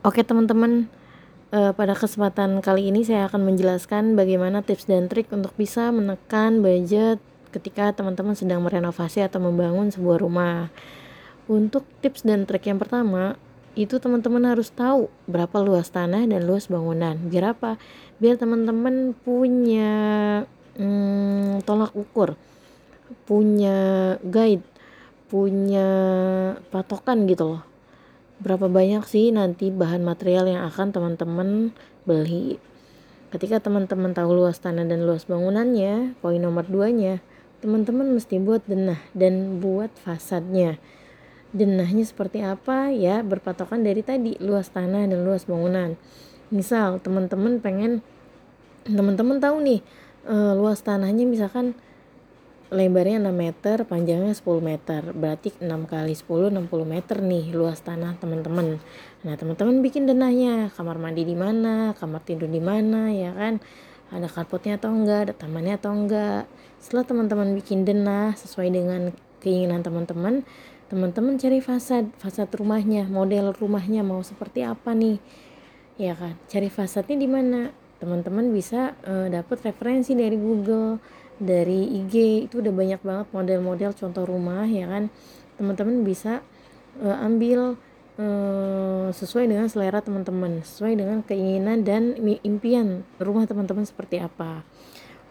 Oke teman-teman, uh, pada kesempatan kali ini saya akan menjelaskan bagaimana tips dan trik untuk bisa menekan budget ketika teman-teman sedang merenovasi atau membangun sebuah rumah. Untuk tips dan trik yang pertama, itu teman-teman harus tahu berapa luas tanah dan luas bangunan. Biar apa? Biar teman-teman punya hmm, tolak ukur, punya guide, punya patokan gitu loh berapa banyak sih nanti bahan material yang akan teman-teman beli. Ketika teman-teman tahu luas tanah dan luas bangunannya, poin nomor duanya, teman-teman mesti buat denah dan buat fasadnya. Denahnya seperti apa ya berpatokan dari tadi luas tanah dan luas bangunan. Misal teman-teman pengen teman-teman tahu nih uh, luas tanahnya misalkan lebarnya 6 meter, panjangnya 10 meter. Berarti 6 kali 10 60 meter nih luas tanah teman-teman. Nah, teman-teman bikin denahnya, kamar mandi di mana, kamar tidur di mana ya kan? Ada karpetnya atau enggak, ada tamannya atau enggak. Setelah teman-teman bikin denah sesuai dengan keinginan teman-teman, teman-teman cari fasad, fasad rumahnya, model rumahnya mau seperti apa nih. Ya kan? Cari fasadnya di mana? Teman-teman bisa uh, dapat referensi dari Google dari IG itu udah banyak banget model-model contoh rumah ya kan? Teman-teman bisa uh, ambil uh, sesuai dengan selera teman-teman sesuai dengan keinginan dan impian rumah teman-teman seperti apa.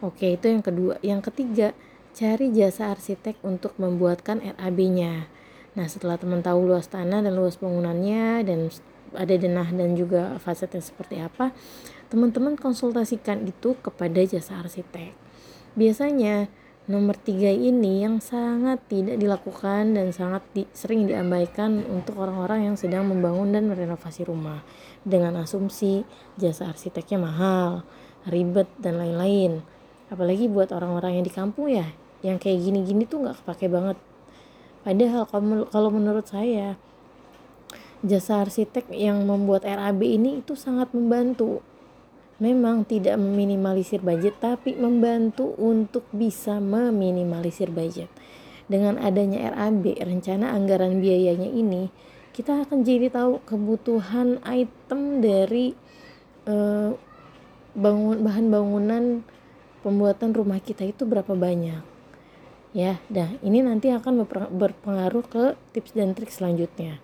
Oke itu yang kedua. Yang ketiga cari jasa arsitek untuk membuatkan RAB-nya nah setelah teman tahu luas tanah dan luas bangunannya dan ada denah dan juga fasadnya seperti apa teman-teman konsultasikan itu kepada jasa arsitek Biasanya nomor tiga ini yang sangat tidak dilakukan dan sangat di, sering diabaikan untuk orang-orang yang sedang membangun dan merenovasi rumah dengan asumsi jasa arsiteknya mahal, ribet dan lain-lain. Apalagi buat orang-orang yang di kampung ya, yang kayak gini-gini tuh nggak kepake banget. Padahal kalau menurut saya jasa arsitek yang membuat RAB ini itu sangat membantu memang tidak meminimalisir budget tapi membantu untuk bisa meminimalisir budget. Dengan adanya RAB, rencana anggaran biayanya ini, kita akan jadi tahu kebutuhan item dari uh, bangun bahan bangunan pembuatan rumah kita itu berapa banyak. Ya, dah ini nanti akan berpengaruh ke tips dan trik selanjutnya.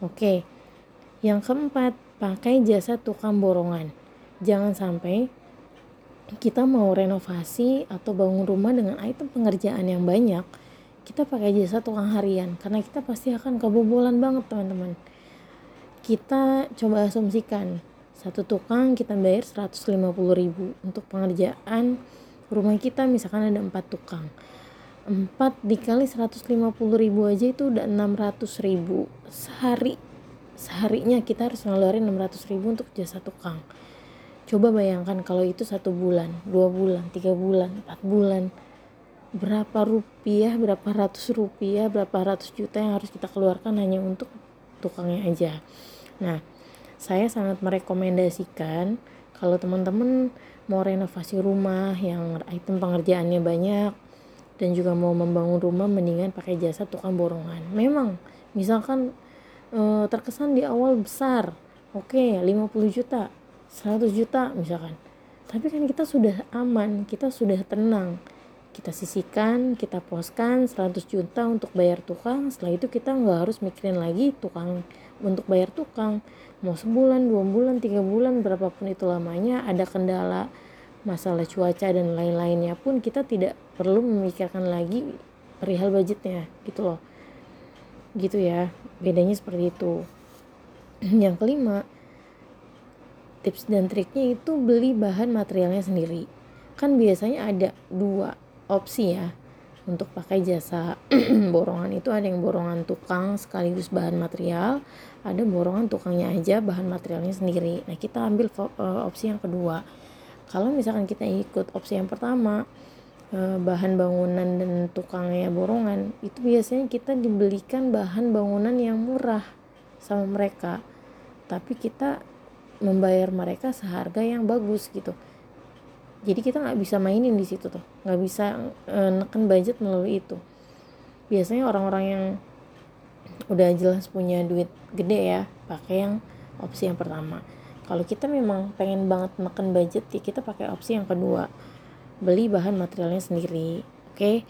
Oke. Yang keempat, pakai jasa tukang borongan jangan sampai kita mau renovasi atau bangun rumah dengan item pengerjaan yang banyak kita pakai jasa tukang harian. Karena kita pasti akan kebobolan banget teman-teman. Kita coba asumsikan satu tukang kita bayar 150 ribu. Untuk pengerjaan rumah kita misalkan ada empat tukang. 4 dikali 150 ribu aja itu udah 600 ribu. Sehari seharinya kita harus ngeluarin 600 ribu untuk jasa tukang Coba bayangkan kalau itu satu bulan, dua bulan, tiga bulan, empat bulan. Berapa rupiah, berapa ratus rupiah, berapa ratus juta yang harus kita keluarkan hanya untuk tukangnya aja. Nah, saya sangat merekomendasikan kalau teman-teman mau renovasi rumah yang item pengerjaannya banyak dan juga mau membangun rumah mendingan pakai jasa tukang borongan. Memang misalkan e, terkesan di awal besar, oke okay, 50 juta 100 juta misalkan. Tapi kan kita sudah aman kita sudah tenang. Kita sisihkan kita poskan 100 juta untuk bayar tukang. Setelah itu kita nggak harus mikirin lagi tukang untuk bayar tukang. Mau sebulan dua bulan tiga bulan berapapun itu lamanya ada kendala masalah cuaca dan lain-lainnya pun kita tidak perlu memikirkan lagi perihal budgetnya gitu loh. Gitu ya bedanya seperti itu. Yang kelima tips dan triknya itu beli bahan materialnya sendiri. Kan biasanya ada dua opsi ya untuk pakai jasa borongan itu ada yang borongan tukang sekaligus bahan material ada borongan tukangnya aja bahan materialnya sendiri. Nah kita ambil uh, opsi yang kedua. Kalau misalkan kita ikut opsi yang pertama uh, bahan bangunan dan tukangnya borongan itu biasanya kita dibelikan bahan bangunan yang murah sama mereka. Tapi kita membayar mereka seharga yang bagus gitu. Jadi kita nggak bisa mainin di situ tuh. Nggak bisa e, neken budget melalui itu. Biasanya orang-orang yang udah jelas punya duit gede ya pakai yang opsi yang pertama. Kalau kita memang pengen banget makan budget ya kita pakai opsi yang kedua. Beli bahan materialnya sendiri oke?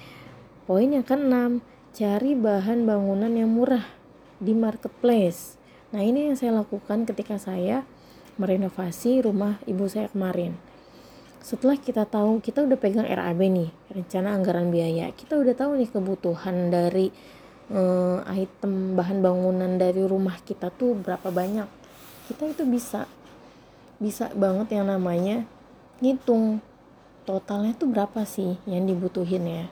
Poin yang keenam cari bahan bangunan yang murah di marketplace. Nah ini yang saya lakukan ketika saya merenovasi rumah ibu saya kemarin. Setelah kita tahu kita udah pegang RAB nih rencana anggaran biaya. Kita udah tahu nih kebutuhan dari uh, item bahan bangunan dari rumah kita tuh berapa banyak. Kita itu bisa bisa banget yang namanya ngitung totalnya tuh berapa sih yang dibutuhin ya.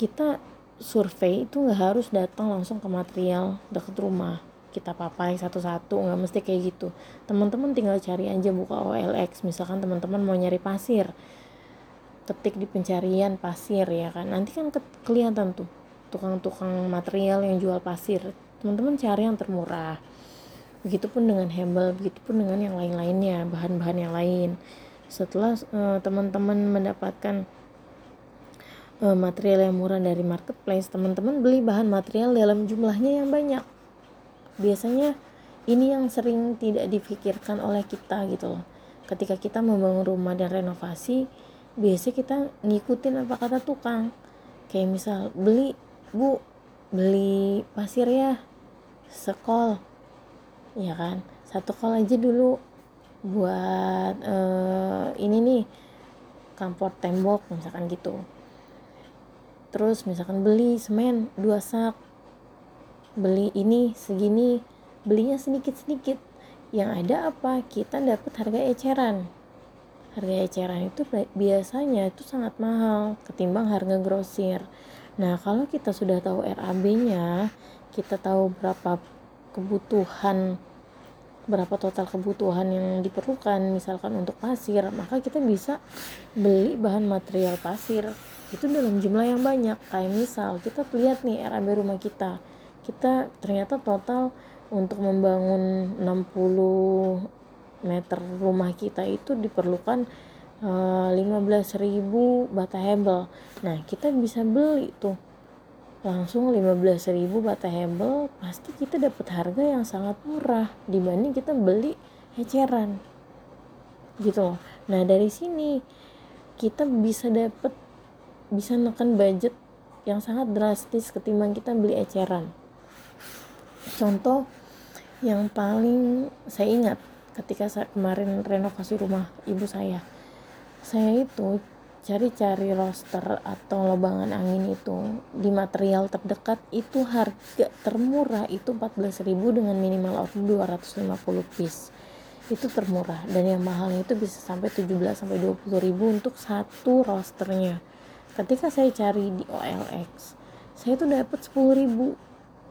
Kita survei itu nggak harus datang langsung ke material deket rumah kita papai satu-satu nggak mesti kayak gitu. Teman-teman tinggal cari aja buka OLX misalkan teman-teman mau nyari pasir. Ketik di pencarian pasir ya kan? Nanti kan ke kelihatan tuh tukang-tukang material yang jual pasir. Teman-teman cari yang termurah. Begitupun dengan hebel begitupun dengan yang lain-lainnya bahan-bahan yang lain. Setelah uh, teman-teman mendapatkan uh, material yang murah dari marketplace teman-teman beli bahan material dalam jumlahnya yang banyak biasanya ini yang sering tidak dipikirkan oleh kita gitu loh. Ketika kita membangun rumah dan renovasi biasanya kita ngikutin apa kata tukang. Kayak misal beli bu beli pasir ya sekol. Ya kan? Satu kol aja dulu buat uh, ini nih kampor tembok misalkan gitu. Terus misalkan beli semen dua sak beli ini segini belinya sedikit-sedikit. Yang ada apa? Kita dapat harga eceran. Harga eceran itu biasanya itu sangat mahal ketimbang harga grosir. Nah kalau kita sudah tahu RAB nya kita tahu berapa kebutuhan berapa total kebutuhan yang diperlukan misalkan untuk pasir maka kita bisa beli bahan material pasir. Itu dalam jumlah yang banyak. Kayak misal kita lihat nih RAB rumah kita kita ternyata total untuk membangun 60 meter rumah kita itu diperlukan uh, 15.000 bata hebel. Nah kita bisa beli tuh. Langsung 15.000 bata hebel pasti kita dapat harga yang sangat murah dibanding kita beli eceran. Gitu loh. Nah dari sini kita bisa dapat bisa nekan budget yang sangat drastis ketimbang kita beli eceran contoh yang paling saya ingat ketika saya kemarin renovasi rumah ibu saya. Saya itu cari-cari roster atau lobangan angin itu di material terdekat itu harga termurah itu 14.000 dengan minimal order 250 piece. Itu termurah dan yang mahalnya itu bisa sampai 17 sampai 20 ribu untuk satu rosternya. Ketika saya cari di OLX saya itu dapat 10 ribu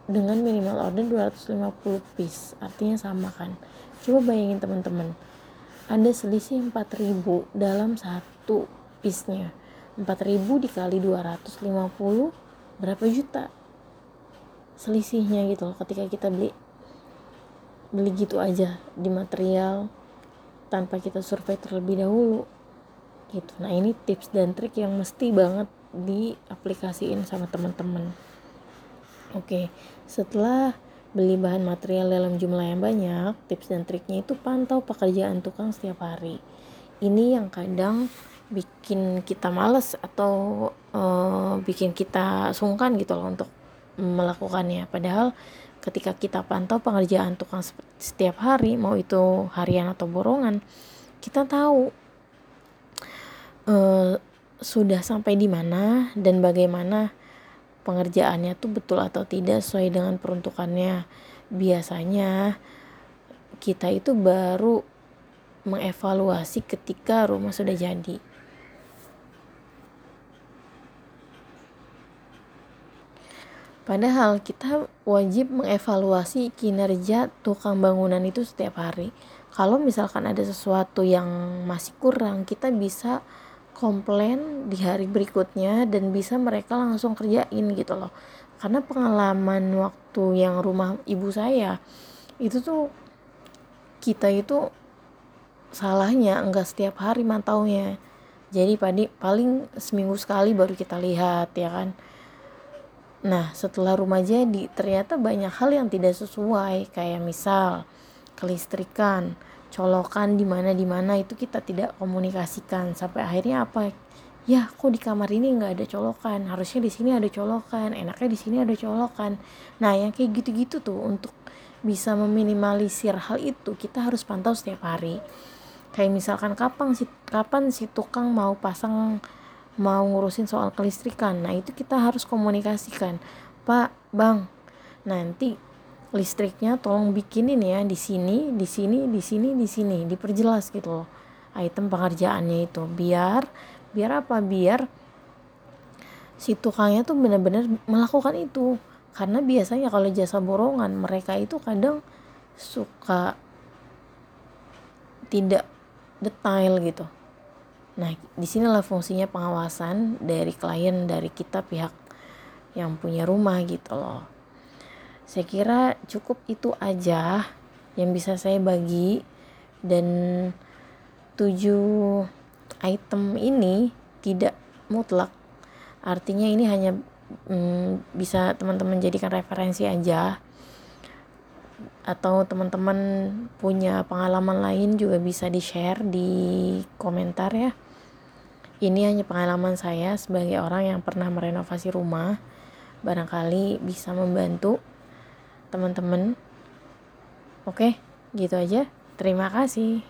dengan minimal order 250 piece. Artinya sama kan? Coba bayangin teman-teman. Ada selisih 4000 dalam satu piece nya 4000 dikali 250 berapa juta? Selisihnya gitu loh ketika kita beli beli gitu aja di material tanpa kita survei terlebih dahulu gitu. Nah ini tips dan trik yang mesti banget diaplikasiin sama teman-teman Oke, setelah beli bahan material dalam jumlah yang banyak, tips dan triknya itu pantau pekerjaan tukang setiap hari. Ini yang kadang bikin kita males atau uh, bikin kita sungkan gitu loh untuk melakukannya. Padahal ketika kita pantau pekerjaan tukang setiap hari, mau itu harian atau borongan, kita tahu uh, sudah sampai di mana dan bagaimana pengerjaannya tuh betul atau tidak sesuai dengan peruntukannya biasanya kita itu baru mengevaluasi ketika rumah sudah jadi Padahal kita wajib mengevaluasi kinerja tukang bangunan itu setiap hari. Kalau misalkan ada sesuatu yang masih kurang, kita bisa komplain di hari berikutnya dan bisa mereka langsung kerjain gitu loh. Karena pengalaman waktu yang rumah ibu saya itu tuh kita itu salahnya enggak setiap hari mantaunya. Jadi paling seminggu sekali baru kita lihat ya kan? Nah, setelah rumah jadi, ternyata banyak hal yang tidak sesuai, kayak misal kelistrikan, colokan di mana di mana itu kita tidak komunikasikan sampai akhirnya apa? Ya, kok di kamar ini nggak ada colokan? Harusnya di sini ada colokan, enaknya di sini ada colokan. Nah, yang kayak gitu-gitu tuh untuk bisa meminimalisir hal itu kita harus pantau setiap hari. Kayak misalkan kapan si kapan si tukang mau pasang mau ngurusin soal kelistrikan. Nah, itu kita harus komunikasikan. Pak, Bang, nanti listriknya tolong bikinin ya di sini, di sini, di sini, di sini, diperjelas gitu loh. Item pengerjaannya itu biar biar apa? Biar si tukangnya tuh benar-benar melakukan itu. Karena biasanya kalau jasa borongan mereka itu kadang suka tidak detail gitu Nah, di sinilah fungsinya pengawasan dari klien, dari kita pihak yang punya rumah gitu loh. Saya kira cukup itu aja yang bisa saya bagi dan tujuh item ini tidak mutlak. Artinya ini hanya hmm, bisa teman-teman jadikan referensi aja atau teman-teman punya pengalaman lain juga bisa di-share di komentar ya. Ini hanya pengalaman saya sebagai orang yang pernah merenovasi rumah. Barangkali bisa membantu teman-teman. Oke, gitu aja. Terima kasih.